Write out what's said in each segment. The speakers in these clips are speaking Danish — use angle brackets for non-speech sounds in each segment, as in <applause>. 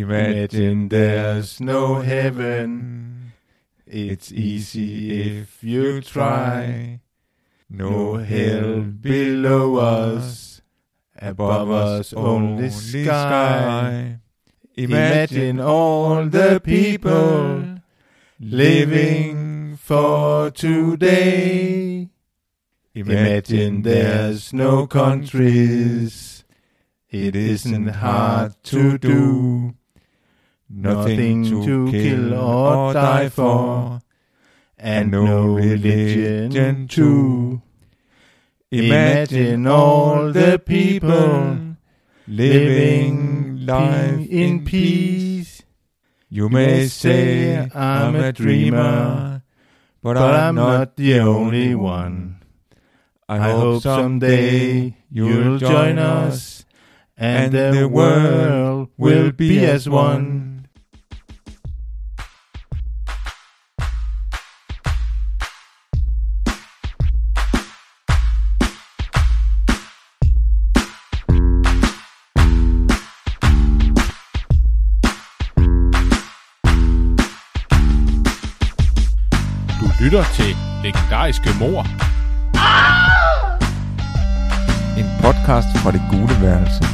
Imagine there's no heaven. It's easy if you try. No hell below us. Above us only sky. Imagine all the people living for today. Imagine there's no countries. It isn't hard to do. Nothing to kill or die for. And no religion too. Imagine all the people living life in peace. You may say I'm a dreamer, but I'm not the only one. I hope someday you'll join us, and the world will be as one. Lytter til Legendariske Mor. En podcast fra det gule værelse.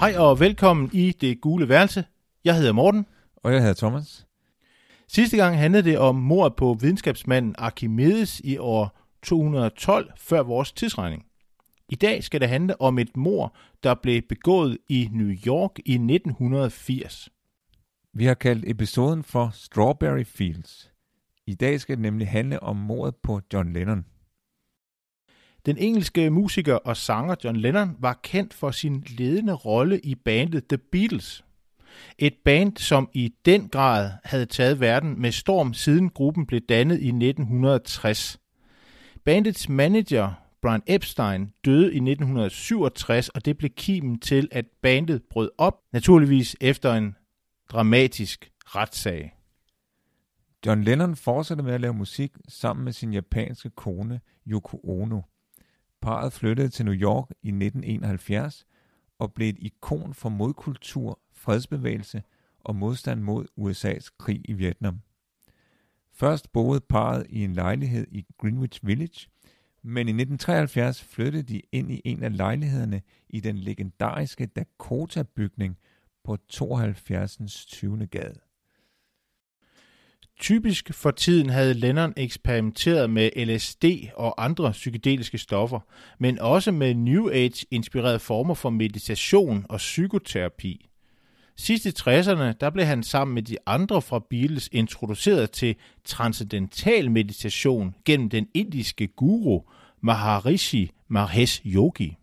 Hej og velkommen i det gule værelse. Jeg hedder Morten. Og jeg hedder Thomas. Sidste gang handlede det om mord på videnskabsmanden Archimedes i år 212 før vores tidsregning. I dag skal det handle om et mord, der blev begået i New York i 1980. Vi har kaldt episoden for Strawberry Fields. I dag skal det nemlig handle om mordet på John Lennon. Den engelske musiker og sanger John Lennon var kendt for sin ledende rolle i bandet The Beatles. Et band, som i den grad havde taget verden med storm siden gruppen blev dannet i 1960. Bandets manager, Brian Epstein, døde i 1967, og det blev kimen til, at bandet brød op, naturligvis efter en dramatisk retssag. John Lennon fortsatte med at lave musik sammen med sin japanske kone Yoko Ono. Parret flyttede til New York i 1971 og blev et ikon for modkultur, fredsbevægelse og modstand mod USA's krig i Vietnam. Først boede parret i en lejlighed i Greenwich Village, men i 1973 flyttede de ind i en af lejlighederne i den legendariske Dakota-bygning på 72. 20. gade. Typisk for tiden havde Lennon eksperimenteret med LSD og andre psykedeliske stoffer, men også med New Age-inspirerede former for meditation og psykoterapi. Sidst i 60'erne, der blev han sammen med de andre fra Beatles introduceret til transcendental meditation gennem den indiske guru Maharishi Mahesh Yogi.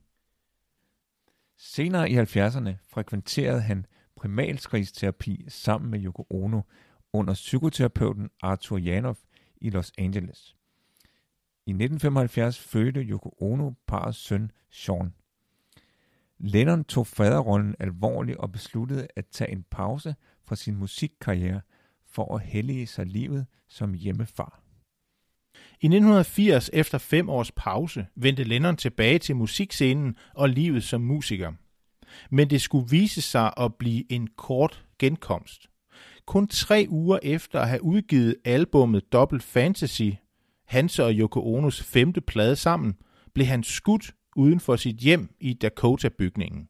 Senere i 70'erne frekventerede han primalskrigsterapi sammen med Yoko Ono under psykoterapeuten Arthur Janov i Los Angeles. I 1975 fødte Yoko Ono parets søn Sean. Lennon tog faderrollen alvorligt og besluttede at tage en pause fra sin musikkarriere for at hellige sig livet som hjemmefar. I 1980, efter fem års pause, vendte Lennon tilbage til musikscenen og livet som musiker. Men det skulle vise sig at blive en kort genkomst. Kun tre uger efter at have udgivet albummet Double Fantasy, hans og Yoko Onos femte plade sammen, blev han skudt uden for sit hjem i Dakota-bygningen.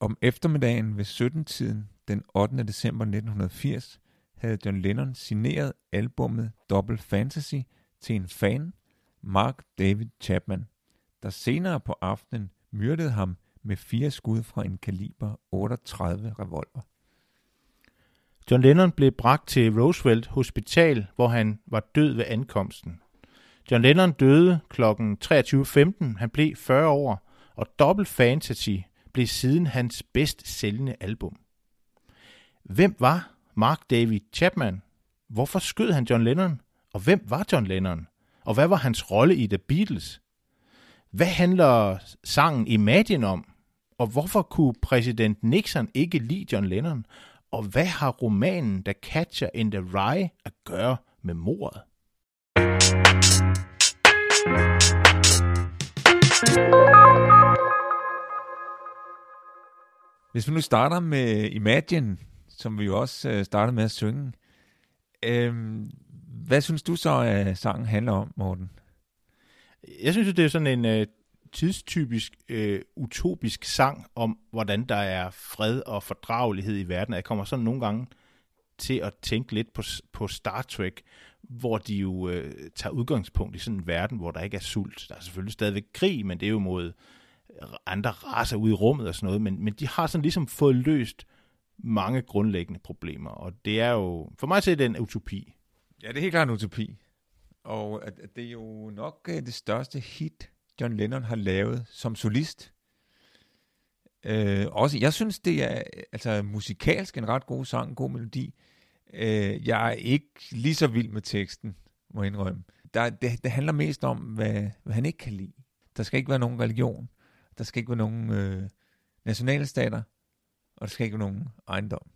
Om eftermiddagen ved 17-tiden den 8. december 1980 havde John Lennon signeret albummet Double Fantasy til en fan, Mark David Chapman, der senere på aftenen myrdede ham med fire skud fra en kaliber 38 revolver. John Lennon blev bragt til Roosevelt Hospital, hvor han var død ved ankomsten. John Lennon døde kl. 23.15. Han blev 40 år, og Double Fantasy blev siden hans bedst sælgende album. Hvem var Mark David Chapman? Hvorfor skød han John Lennon? Og hvem var John Lennon? Og hvad var hans rolle i The Beatles? Hvad handler sangen Imagine om? Og hvorfor kunne præsident Nixon ikke lide John Lennon? Og hvad har romanen The Catcher in the Rye at gøre med mordet? Hvis vi nu starter med Imagine, som vi jo også øh, startede med at synge, øhm, hvad synes du så, at sangen handler om, Morten? Jeg synes, det er sådan en øh, tidstypisk øh, utopisk sang om, hvordan der er fred og fordragelighed i verden. Jeg kommer sådan nogle gange til at tænke lidt på, på Star Trek, hvor de jo øh, tager udgangspunkt i sådan en verden, hvor der ikke er sult. Der er selvfølgelig stadigvæk krig, men det er jo mod andre raser ude i rummet og sådan noget, men, men de har sådan ligesom fået løst mange grundlæggende problemer, og det er jo, for mig så er det en utopi. Ja, det er helt klart en utopi. Og at, at det er jo nok uh, det største hit, John Lennon har lavet som solist. Uh, også, jeg synes, det er altså musikalsk en ret god sang, en god melodi. Øh, jeg er ikke lige så vild med teksten, må jeg indrømme. Der, det, det handler mest om, hvad, hvad han ikke kan lide. Der skal ikke være nogen religion. Der skal ikke være nogen øh, nationalstater. Og der skal ikke være nogen ejendom.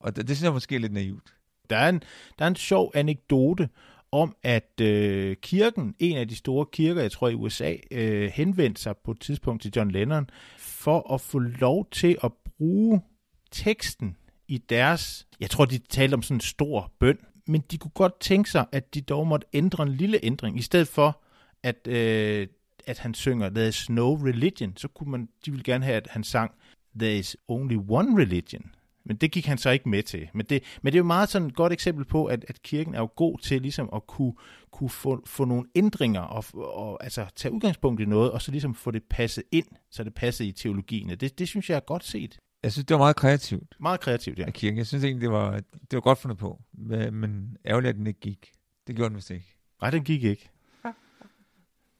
Og det, det synes jeg måske er lidt naivt. Der er en, der er en sjov anekdote om, at øh, kirken, en af de store kirker, jeg tror i USA, øh, henvendte sig på et tidspunkt til John Lennon for at få lov til at bruge teksten i deres, jeg tror de talte om sådan en stor bøn, men de kunne godt tænke sig, at de dog måtte ændre en lille ændring, i stedet for at, øh, at han synger There is no religion, så kunne man, de ville gerne have, at han sang There is only one religion. Men det gik han så ikke med til. Men det, men det er jo meget sådan et godt eksempel på, at, at kirken er jo god til ligesom at kunne, kunne få, få nogle ændringer og, og altså tage udgangspunkt i noget, og så ligesom få det passet ind, så det passer i teologien. Det, det synes jeg er godt set. Jeg synes, det var meget kreativt. Meget kreativt, ja. Af kirken. Jeg synes egentlig, det var, det var godt fundet på. Men ærgerligt, at den ikke gik. Det gjorde den vist ikke. Nej, den gik ikke.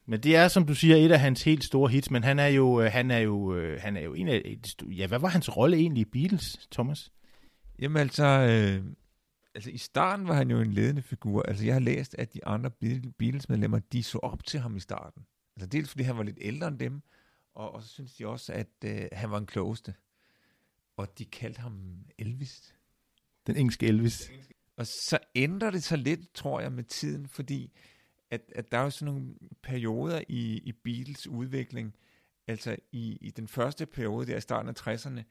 Men det er, som du siger, et af hans helt store hits, men han er jo, øh, han er jo, øh, han er jo en af ja, hvad var hans rolle egentlig i Beatles, Thomas? Jamen altså, øh, altså i starten var han jo en ledende figur. Altså jeg har læst, at de andre Beatles-medlemmer, de så op til ham i starten. Altså dels fordi han var lidt ældre end dem, og, og så synes de også, at øh, han var en klogeste. Og de kaldte ham Elvis. Den engelske Elvis. Og så ændrer det sig lidt, tror jeg, med tiden, fordi at, at der er jo sådan nogle perioder i, i Beatles udvikling, altså i, i den første periode der i starten af 60'erne,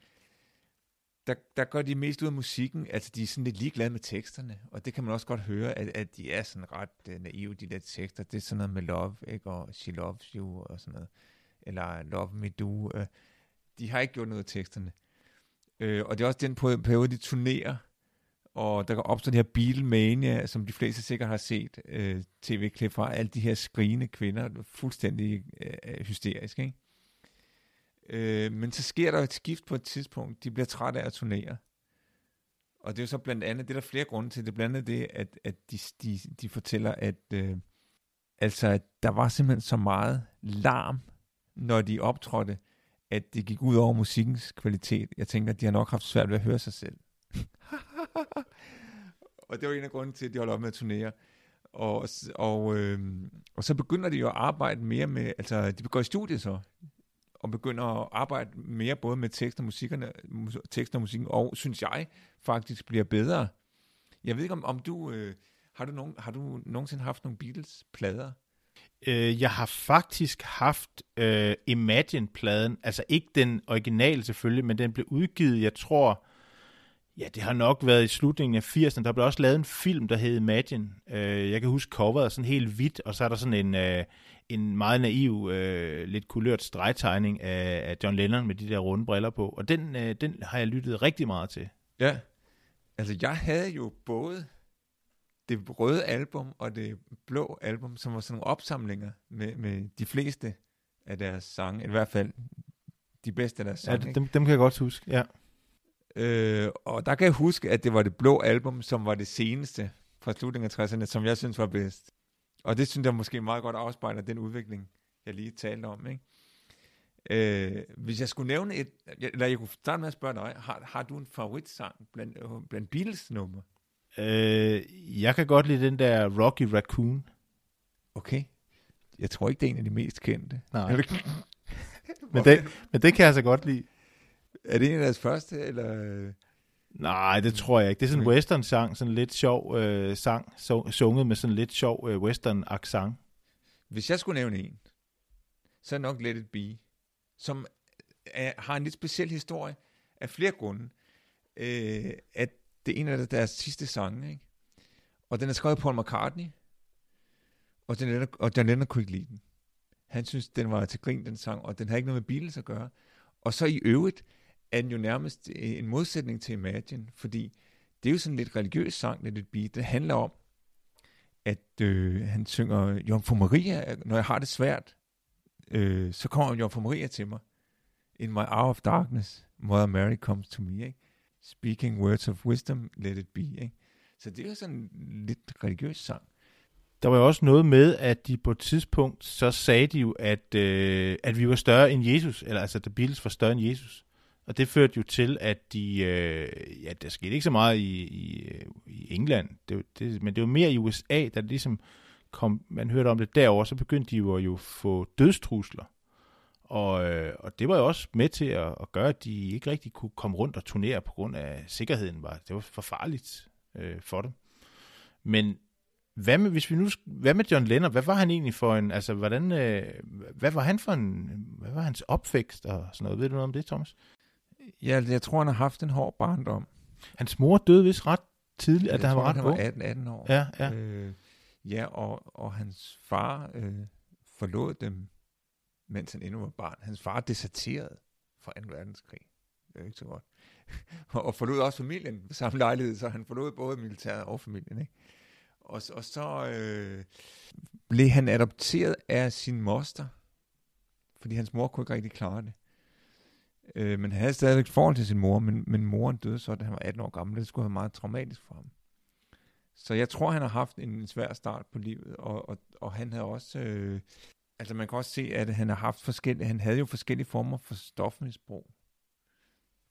der, der går de mest ud af musikken, altså de er sådan lidt ligeglade med teksterne, og det kan man også godt høre, at, at de er sådan ret uh, naive, de der tekster, det er sådan noget med love, ikke, og she loves you, og sådan noget, eller love me do, uh, de har ikke gjort noget af teksterne, Øh, og det er også den periode, de turnerer, og der opstår de her Beatlemania, som de fleste sikkert har set øh, tv-klip fra, alle de her skrigende kvinder, fuldstændig øh, hysterisk, ikke? Øh, men så sker der et skift på et tidspunkt, de bliver trætte af at turnere. Og det er jo så blandt andet, det er der flere grunde til, det er blandt andet det, at, at de, de, de fortæller, at øh, altså, at der var simpelthen så meget larm, når de optrådte, at det gik ud over musikkens kvalitet. Jeg tænker, at de har nok haft svært ved at høre sig selv. <laughs> og det var en af grunden til, at de holdt op med at turnere. Og, og, øh, og så begynder de jo at arbejde mere med, altså de går i studiet så, og begynder at arbejde mere både med tekst og, musikkerne, tekst og musikken, og synes jeg faktisk bliver bedre. Jeg ved ikke, om, om du, øh, har, du nogen, har du nogensinde haft nogle Beatles-plader? Øh, jeg har faktisk haft øh, Imagine-pladen, altså ikke den originale selvfølgelig, men den blev udgivet, jeg tror, Ja, det har nok været i slutningen af 80'erne. Der blev også lavet en film, der hed Imagine. Øh, jeg kan huske coveret sådan helt hvidt, og så er der sådan en, øh, en meget naiv, øh, lidt kulørt stregtegning af, af John Lennon med de der runde briller på. Og den, øh, den har jeg lyttet rigtig meget til. Ja, altså jeg havde jo både det røde album og det blå album, som var sådan nogle opsamlinger med, med de fleste af deres sange, i hvert fald de bedste af deres sange. Ja, dem, dem kan jeg godt huske, ja. Øh, og der kan jeg huske, at det var det blå album, som var det seneste fra slutningen af 60'erne, som jeg synes var bedst. Og det synes jeg måske meget godt afspejler den udvikling, jeg lige talte om. Ikke? Øh, hvis jeg skulle nævne et, eller jeg kunne starte med at spørge dig, har, har du en favoritsang blandt, blandt Beatles nummer? Øh, jeg kan godt lide den der Rocky Raccoon. Okay. Jeg tror ikke, det er en af de mest kendte. Nej. <laughs> Men det, men det kan jeg altså godt lide. Er det en af deres første, eller... Nej, det tror jeg ikke. Det er sådan en Okay. western-sang, sådan lidt sjov øh, sang, så, sunget med sådan lidt sjov øh, western-accent. Hvis jeg skulle nævne en, så er nok Let It Be, som er, har en lidt speciel historie af flere grunde. Øh, at det er en af deres sidste sange, ikke? Og den er skrevet af Paul McCartney, og John, Lennon, og John Lennon kunne ikke lide den. Han synes, den var til grin, den sang, og den har ikke noget med Beatles at gøre. Og så i øvrigt er den jo nærmest en modsætning til Imagine, fordi det er jo sådan en lidt religiøs sang, lidt et beat. Det handler om, at øh, han synger Jomfru Maria, når jeg har det svært, øh, så kommer Jomfru Maria til mig. In my hour of darkness, Mother Mary comes to me. Ikke? Speaking words of wisdom, let it be. Ikke? Så det er jo sådan en lidt religiøs sang. Der var jo også noget med, at de på et tidspunkt, så sagde de jo, at, øh, at vi var større end Jesus, eller altså, at Beatles var større end Jesus. Og det førte jo til, at de, øh, ja, der skete ikke så meget i, i, øh, i England, det, det, men det var mere i USA, da det ligesom kom, man hørte om det derovre, så begyndte de jo at jo få dødstrusler. Og, øh, og det var jo også med til at, at gøre, at de ikke rigtig kunne komme rundt og turnere på grund af sikkerheden. Var, det var for farligt øh, for dem. Men hvad med, hvis vi nu, hvad med John Lennon? Hvad var han egentlig for en, altså hvordan, øh, hvad var han for en, hvad var hans opvækst og sådan noget? Ved du noget om det, Thomas? Ja, jeg tror, han har haft en hård barndom. Hans mor døde vist ret tidligt, at han var ret han var ung. 18, 18 år. Ja, ja. Øh, ja og, og hans far øh, forlod dem, mens han endnu var barn. Hans far deserterede fra 2. verdenskrig. Det er ikke så godt. <laughs> og forlod også familien på samme lejlighed, så han forlod både militæret og familien. Ikke? Og, og så øh, blev han adopteret af sin moster, fordi hans mor kunne ikke rigtig klare det. Øh, men han havde stadigvæk forhold til sin mor, men, men moren døde så, da han var 18 år gammel. Det skulle have været meget traumatisk for ham. Så jeg tror, han har haft en, svær start på livet, og, og, og han havde også, øh, altså man kan også se, at han har haft forskellige, han havde jo forskellige former for stofmisbrug.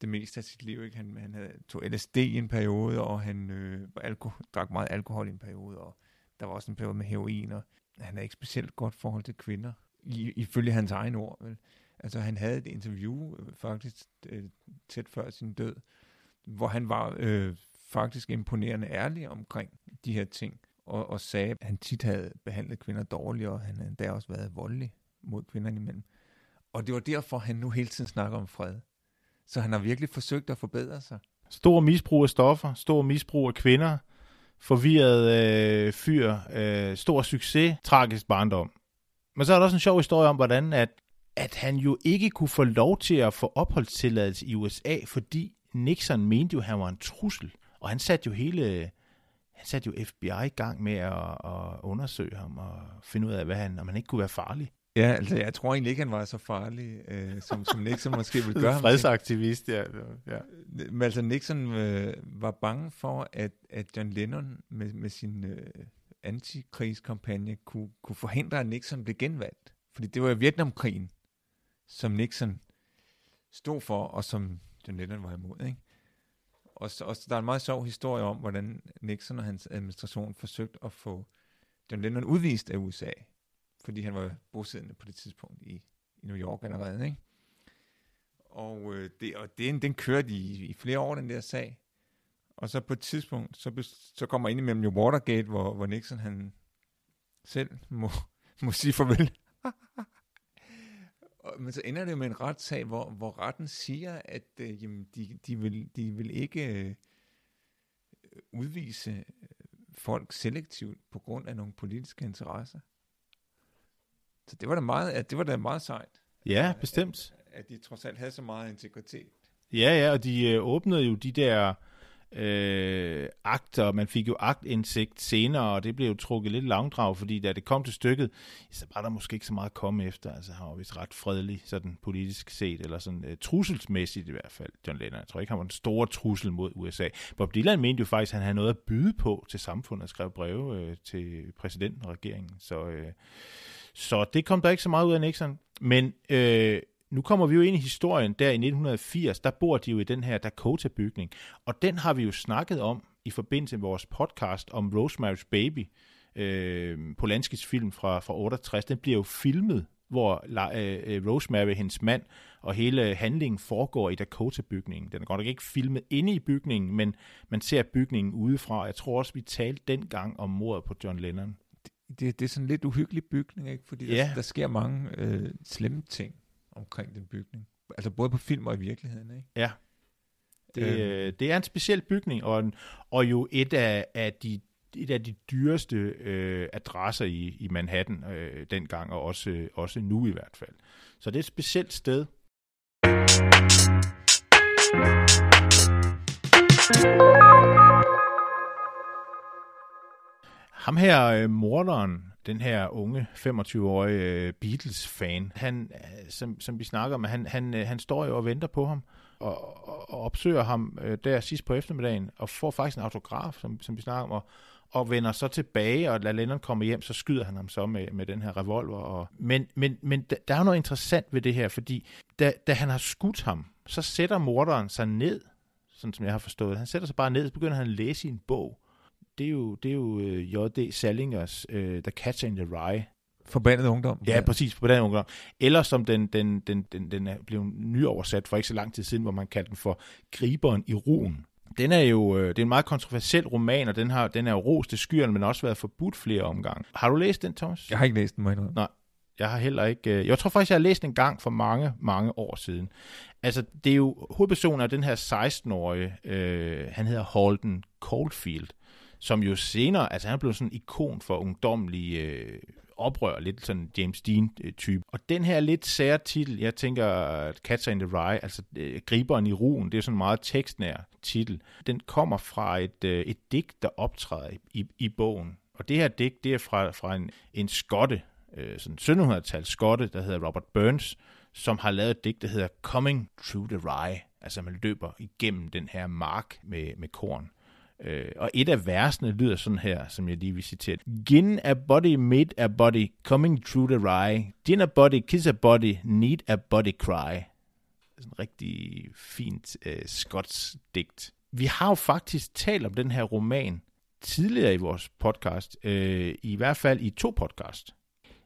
Det meste af sit liv, ikke? Han, han havde, tog LSD i en periode, og han øh, alko- drak meget alkohol i en periode, og der var også en periode med heroin, og han havde ikke specielt godt forhold til kvinder, i, ifølge hans egen ord. Vel? Altså han havde et interview øh, faktisk øh, tæt før sin død, hvor han var øh, faktisk imponerende ærlig omkring de her ting, og, og sagde, at han tit havde behandlet kvinder dårligt, og han havde endda også været voldelig mod kvinderne imellem. Og det var derfor, han nu hele tiden snakker om fred. Så han har virkelig forsøgt at forbedre sig. Stor misbrug af stoffer, stor misbrug af kvinder, forvirret øh, fyr, øh, stor succes, tragisk barndom. Men så er der også en sjov historie om, hvordan at, at han jo ikke kunne få lov til at få opholdstilladelse i USA, fordi Nixon mente jo, at han var en trussel. Og han satte jo hele han satte jo FBI i gang med at, at undersøge ham og finde ud af, hvad han, om han ikke kunne være farlig. Ja, altså jeg tror egentlig ikke, han var så farlig, øh, som, som Nixon måske ville <laughs> gøre. Fredsaktivist, ja. ja. Men altså Nixon øh, var bange for, at, at John Lennon med, med sin øh, antikrigskampagne kunne, kunne forhindre, at Nixon blev genvalgt. Fordi det var Vietnamkrigen, som Nixon stod for, og som John Lennon var imod. Ikke? Og, så, og så, der er en meget sjov historie om, hvordan Nixon og hans administration forsøgte at få John Lennon udvist af USA, fordi han var bosiddende på det tidspunkt i, i New York allerede. Ikke? Og, øh, det, og den, den kørte i, i flere år, den der sag. Og så på et tidspunkt, så, så kommer ind imellem jo Watergate, hvor, hvor Nixon han selv må, må sige farvel. <laughs> Men så ender det jo med en retssag, hvor, hvor retten siger, at øh, jamen, de, de, vil, de vil ikke øh, udvise øh, folk selektivt på grund af nogle politiske interesser. Så det var da meget, det var da meget sejt ja, bestemt. at de trods alt havde så meget integritet. Ja, ja, og de øh, åbnede jo de der øh, akter, man fik jo aktindsigt senere, og det blev jo trukket lidt langdrag, fordi da det kom til stykket, så var der måske ikke så meget at komme efter. Altså, han var vist ret fredelig, sådan politisk set, eller sådan øh, trusselsmæssigt i hvert fald, John Lennon. Jeg tror ikke, han var en stor trussel mod USA. Bob Dylan mente jo faktisk, at han havde noget at byde på til samfundet, og skrev breve øh, til præsidenten og regeringen. Så, øh, så det kom der ikke så meget ud af Nixon. Men øh, nu kommer vi jo ind i historien, der i 1980, der bor de jo i den her Dakota-bygning, og den har vi jo snakket om i forbindelse med vores podcast om Rosemary's Baby, øh, Polanskis film fra, fra 68. Den bliver jo filmet hvor la- øh, Rosemary, hendes mand, og hele handlingen foregår i Dakota-bygningen. Den er godt nok ikke filmet inde i bygningen, men man ser bygningen udefra. Jeg tror også, vi talte dengang om mordet på John Lennon. Det, det er sådan en lidt uhyggelig bygning, ikke? Fordi Ja. der, der sker mange øh, slemme ting omkring den bygning. Altså både på film og i virkeligheden, ikke? Ja. Det, Øhm. øh, det er en speciel bygning, og, en, og jo et af, af de et af de dyreste øh, adresser i, i Manhattan øh, dengang, og også, øh, også nu i hvert fald. Så det er et specielt sted. Ham her, øh, morderen, den her unge 25-årige øh, Beatles-fan, han, øh, som, som vi snakker om, han, han, øh, han står jo og venter på ham, og, og, og opsøger ham der sidst på eftermiddagen, og får faktisk en autograf, som, som vi snakker om, og, og vender så tilbage, og lader Lennon komme hjem, så skyder han ham så med, med den her revolver. Og, men men, men der, der er jo noget interessant ved det her, fordi da, da han har skudt ham, så sætter morderen sig ned, sådan som jeg har forstået. Han sætter sig bare ned, så begynder han at læse i en bog. Det er jo, det er jo øh, J.D. Salingers uh, The Catcher in the Rye, Forbandet ungdom. Ja, præcis, på den ungdom. Eller som den, den, den, den, den er blevet nyoversat for ikke så lang tid siden, hvor man kaldte den for Griberen i Ruen. Den er jo øh, det er en meget kontroversiel roman, og den, har, den er jo ros til skyerne, men også været forbudt flere omgange. Har du læst den, Thomas? Jeg har ikke læst den, må jeg. Nej. Jeg har heller ikke... øh, Jeg tror faktisk, jeg har læst den en gang for mange, mange år siden. Altså, det er jo hovedpersonen af den her 16-årige, øh, han hedder Holden Caulfield, som jo senere, altså han er blevet sådan en ikon for ungdomlige øh, oprør, lidt sådan James Dean-type. Og den her lidt sære titel, jeg tænker Cats in the Rye, altså øh, Griberen i ruen, det er sådan en meget tekstnær titel. Den kommer fra et, øh, et digt, der optræder i, i, i bogen. Og det her digt, det er fra, fra en, en skotte, øh, sådan 1700-tals skotte, der hedder Robert Burns, som har lavet et digt, der hedder Coming Through the Rye. Altså man løber igennem den her mark med, med korn. Øh, og et af versene lyder sådan her, som jeg lige vil citere. Gin a body made a body coming through the rye. Gin a body kiss a body need a body cry. Sådan en rigtig fint øh, skotsk digt. Vi har jo faktisk talt om den her roman tidligere i vores podcast. Øh, I hvert fald i to podcast.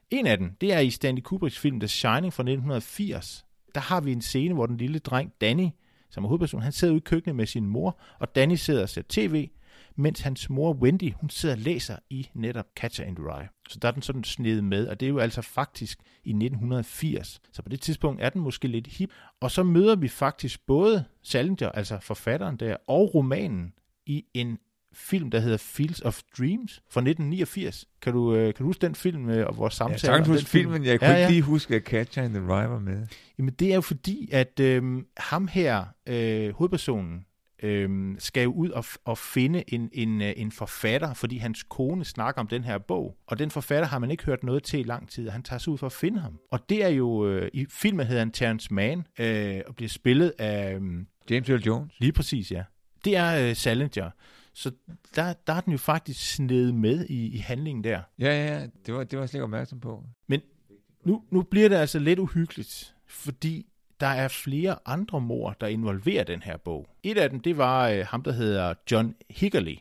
En af dem, det er i Stanley Kubricks film The Shining fra 1980. Der har vi en scene, hvor den lille dreng Danny, som er hovedperson, han sidder ude i køkkenet med sin mor, og Danny sidder og ser tv, mens hans mor Wendy, hun sidder og læser i netop Catcher in the Rye. Så der er den sådan snedet med, og det er jo altså faktisk i 1980. Så på det tidspunkt er den måske lidt hip. Og så møder vi faktisk både Salinger, altså forfatteren der, og romanen i en film, der hedder Fields of Dreams fra 1989. Kan du, øh, kan du huske den film øh, og vores Jeg samtale? sagtens om huske den film? filmen, jeg kunne Ja, ikke ja. lige huske, at Catcher in the Rye var med. Jamen det er jo fordi, at øh, ham her, øh, hovedpersonen, øh, skal jo ud og, og finde en, en, øh, en forfatter, fordi hans kone snakker om den her bog. Og den forfatter har man ikke hørt noget til i lang tid, og han tager sig ud for at finde ham. Og det er jo, øh, i filmen hedder han Terrence Mann, øh, og bliver spillet af, øh, James Earl Jones. lige præcis, ja. Det er øh, Salinger. Så der, der er den jo faktisk sned med i, i handlingen der. Ja, ja, ja. Det var, det var jeg slet ikke opmærksom på. Nu, nu bliver det altså lidt uhyggeligt, fordi der er flere andre mor, der involverer den her bog. Et af dem, det var øh, ham, der hedder John Hickory,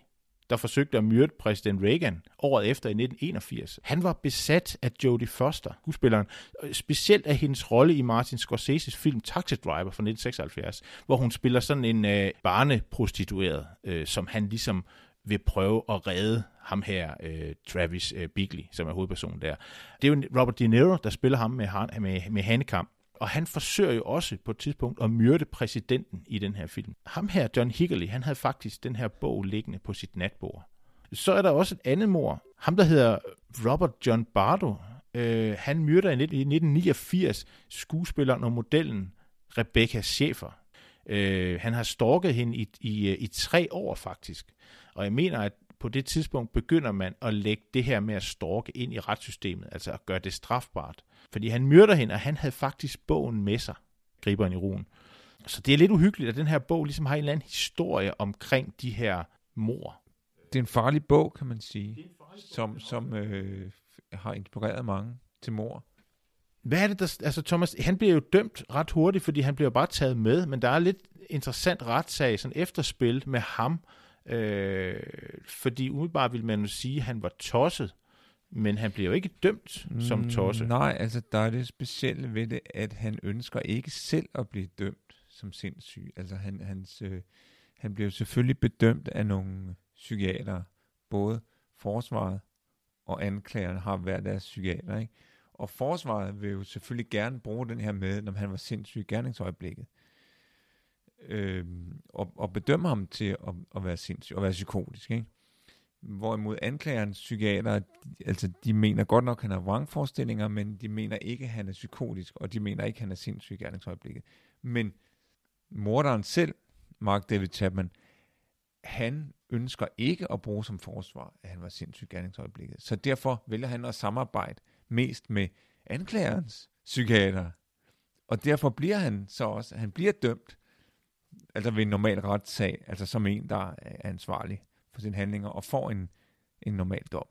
der forsøgte at myrde præsident Reagan året efter i 1981. Han var besat af Jodie Foster, skuespilleren, øh, specielt af hendes rolle i Martin Scorseses film Taxi Driver fra 1976, hvor hun spiller sådan en øh, barneprostitueret, øh, som han ligesom vil prøve at redde ham her, øh, Travis øh, Bigley, som er hovedpersonen der. Det er jo Robert De Niro, der spiller ham med, han- med, med handekamp. Og han forsøger jo også på et tidspunkt at myrde præsidenten i den her film. Ham her, John Hickory, han havde faktisk den her bog liggende på sit natbord. Så er der også et andet mor. Ham, der hedder Robert John Bardo. Øh, han myrder i 1989 skuespilleren og modellen Rebecca Schaefer. Øh, han har stalket hende i, i, øh, i tre år faktisk. Og jeg mener, at på det tidspunkt begynder man at lægge det her med at stalke ind i retssystemet, altså at gøre det strafbart. Fordi han myrder hende, og han havde faktisk bogen med sig, griberen i ruen. Så det er lidt uhyggeligt, at den her bog ligesom har en eller anden historie omkring de her mor. Det er en farlig bog, kan man sige, som, som øh, har inspireret mange til mor. Hvad er det, der... Altså, Thomas, han bliver jo dømt ret hurtigt, fordi han bliver bare taget med, men der er lidt interessant retssag, sådan efterspil med ham, øh, fordi umiddelbart vil man jo sige, at han var tosset, Men han bliver jo ikke dømt som tosse. Mm, Nej, altså der er det specielle ved det, at han ønsker ikke selv at blive dømt som sindssyg. Altså han, hans, øh, han bliver jo selvfølgelig bedømt af nogle psykiatere. Både forsvaret og anklageren har hver deres psykiater. Ikke? Og forsvaret vil jo selvfølgelig gerne bruge den her med, når han var sindssyg i gerningsøjeblikket øh, og, og bedømme ham til at, at være sindssyg, og være psykotisk. Ikke? Hvorimod anklagerens psykiater, altså de mener godt nok, at han har vrangforestillinger, men de mener ikke, at han er psykotisk, og de mener ikke, at han er sindssyg i gerningsøjeblikket. Men morderen selv, Mark David Chapman, han ønsker ikke at bruge som forsvar, at han var sindssyg i gerningsøjeblikket. Så derfor vælger han at samarbejde mest med anklagerens psykiater. Og derfor bliver han så også, han bliver dømt, altså ved en normal retssag, altså som en, der er ansvarlig for sine handlinger, og får en, en normal dom.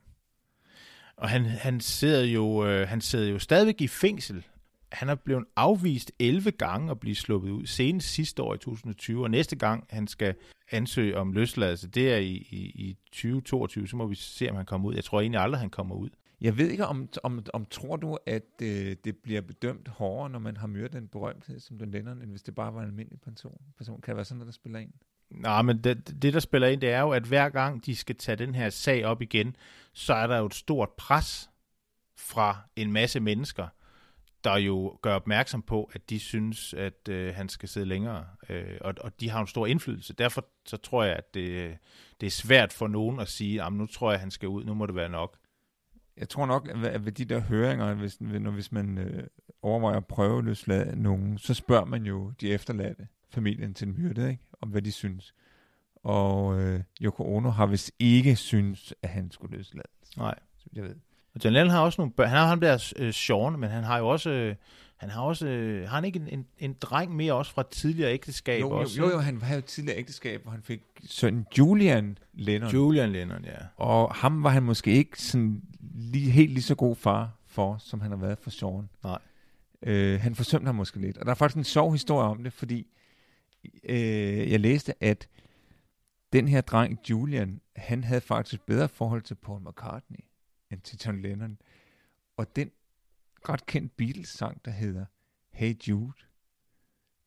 Og han, han, sidder jo, øh, han sidder jo stadigvæk i fængsel. Han er blevet afvist 11 gange at blive sluppet ud, senest sidste år i 2020, og næste gang han skal ansøge om løsladelse, det er i, i, i 2022, så må vi se, om han kommer ud. Jeg tror egentlig aldrig, han kommer ud. Jeg ved ikke, om, om, om tror du, at øh, det bliver bedømt hårdere, når man har myrdet en berømthed som den Lennon, end hvis det bare var en almindelig person? person? Kan det være sådan noget, der spiller ind? Nej, men det, det, der spiller ind, det er jo, at hver gang de skal tage den her sag op igen, så er der jo et stort pres fra en masse mennesker, der jo gør opmærksom på, at de synes, at øh, han skal sidde længere, øh, og, og de har en stor indflydelse. Derfor så tror jeg, at det, det er svært for nogen at sige, at nu tror jeg, at han skal ud, nu må det være nok. Jeg tror nok, at ved de der høringer, hvis, når, hvis man øh, overvejer at prøve at løslade nogen, så spørger man jo de efterladte, familien til den myrde, ikke? om hvad de synes. Og øh, Yoko Ono har vist ikke synes, at han skulle løslades. Nej. Så jeg ved. Og John Lennon har også nogle børn. Han har ham der øh, Sean, men han har jo også... Øh, han har også... Øh, har han ikke en, en, en dreng mere også fra tidligere ægteskab? Jo, også? jo, jo, han havde et tidligere ægteskab, hvor han fik søn Julian Lennon. Julian Lennon, ja. Og ham var han måske ikke sådan lige, helt lige så god far for, som han har været for Sean. Nej. Øh, han forsømte ham måske lidt. Og der er faktisk en sjov historie om det, fordi øh, jeg læste, at den her dreng, Julian, han havde faktisk bedre forhold til Paul McCartney end til John Lennon. Og den ret kendt Beatles-sang, der hedder Hey Jude,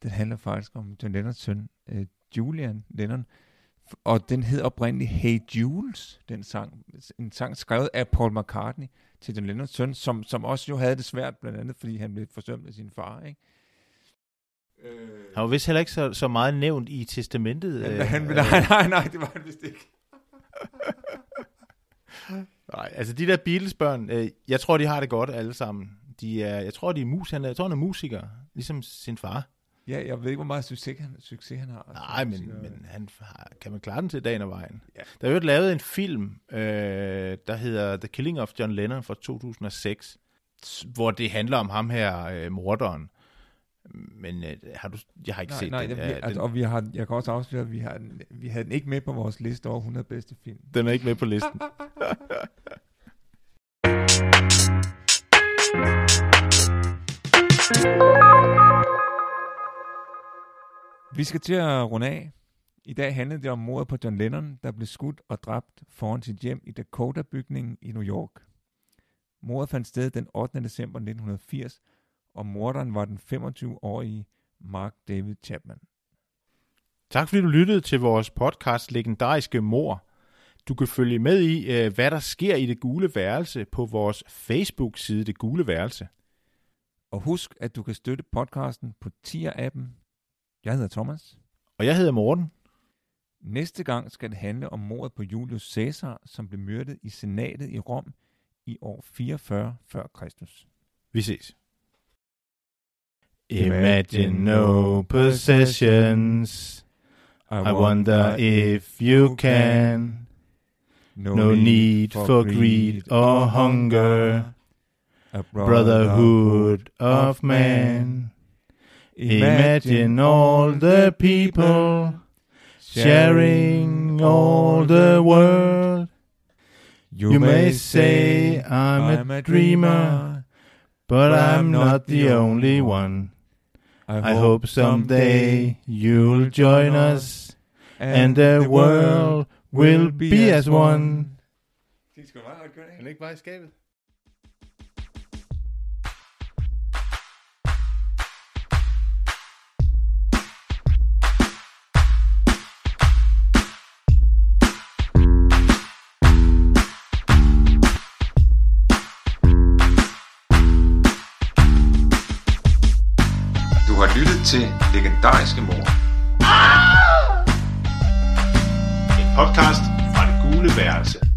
den handler faktisk om John Lennons søn, øh, Julian Lennon. Og den hed oprindeligt Hey Jules, den sang. En sang skrevet af Paul McCartney til John Lennons søn, som, som også jo havde det svært, blandt andet fordi han blev forsømt af sin far, ikke? Øh, han var vist heller ikke så, så meget nævnt i testamentet. Han, øh, han, nej, nej, nej, det var han vist ikke. <laughs> nej, altså de der Beatles-børn, øh, jeg tror, de har det godt alle sammen. De er, jeg tror, de er mus, han er, jeg tror, han er musiker, ligesom sin far. Ja, jeg ved ikke, hvor meget succes han, succes han har. Nej, men, men han har, kan man klare den til dagen og vejen. Ja. Der er jo lavet en film, øh, der hedder The Killing of John Lennon fra 2006, hvor det handler om ham her, øh, morderen. Men øh, har du, jeg har ikke nej, set nej, den. Nej, altså, den. og vi har, jeg kan også afsløre, at vi, har, vi havde den ikke med på vores liste over 100 bedste film. Den er ikke med på listen. <laughs> Vi skal til at runde af. I dag handlede det om mordet på John Lennon, der blev skudt og dræbt foran sit hjem i Dakota-bygningen i New York. Mordet fandt sted den 8. december 1980, og morderen var den 25-årige Mark David Chapman. Tak fordi du lyttede til vores podcast Legendariske Mor. Du kan følge med i, øh, hvad der sker i det gule værelse på vores Facebook-side Det Gule Værelse. Og husk, at du kan støtte podcasten på Tier-appen. Jeg hedder Thomas. Og jeg hedder Morten. Næste gang skal det handle om mordet på Julius Caesar, som blev myrdet i senatet i Rom i år 44 før Kristus. Vi ses. Imagine no possessions. I wonder if you can. No need for greed or hunger. A brotherhood of man. Imagine all the people sharing all the world. You may say I'm a dreamer, but I'm not the only one. I hope someday you'll join us, and the world will be as one. Det skal meget godt gøre, Er ikke bare i skabet? Til Legendariske Mor. En podcast fra det gule værelse.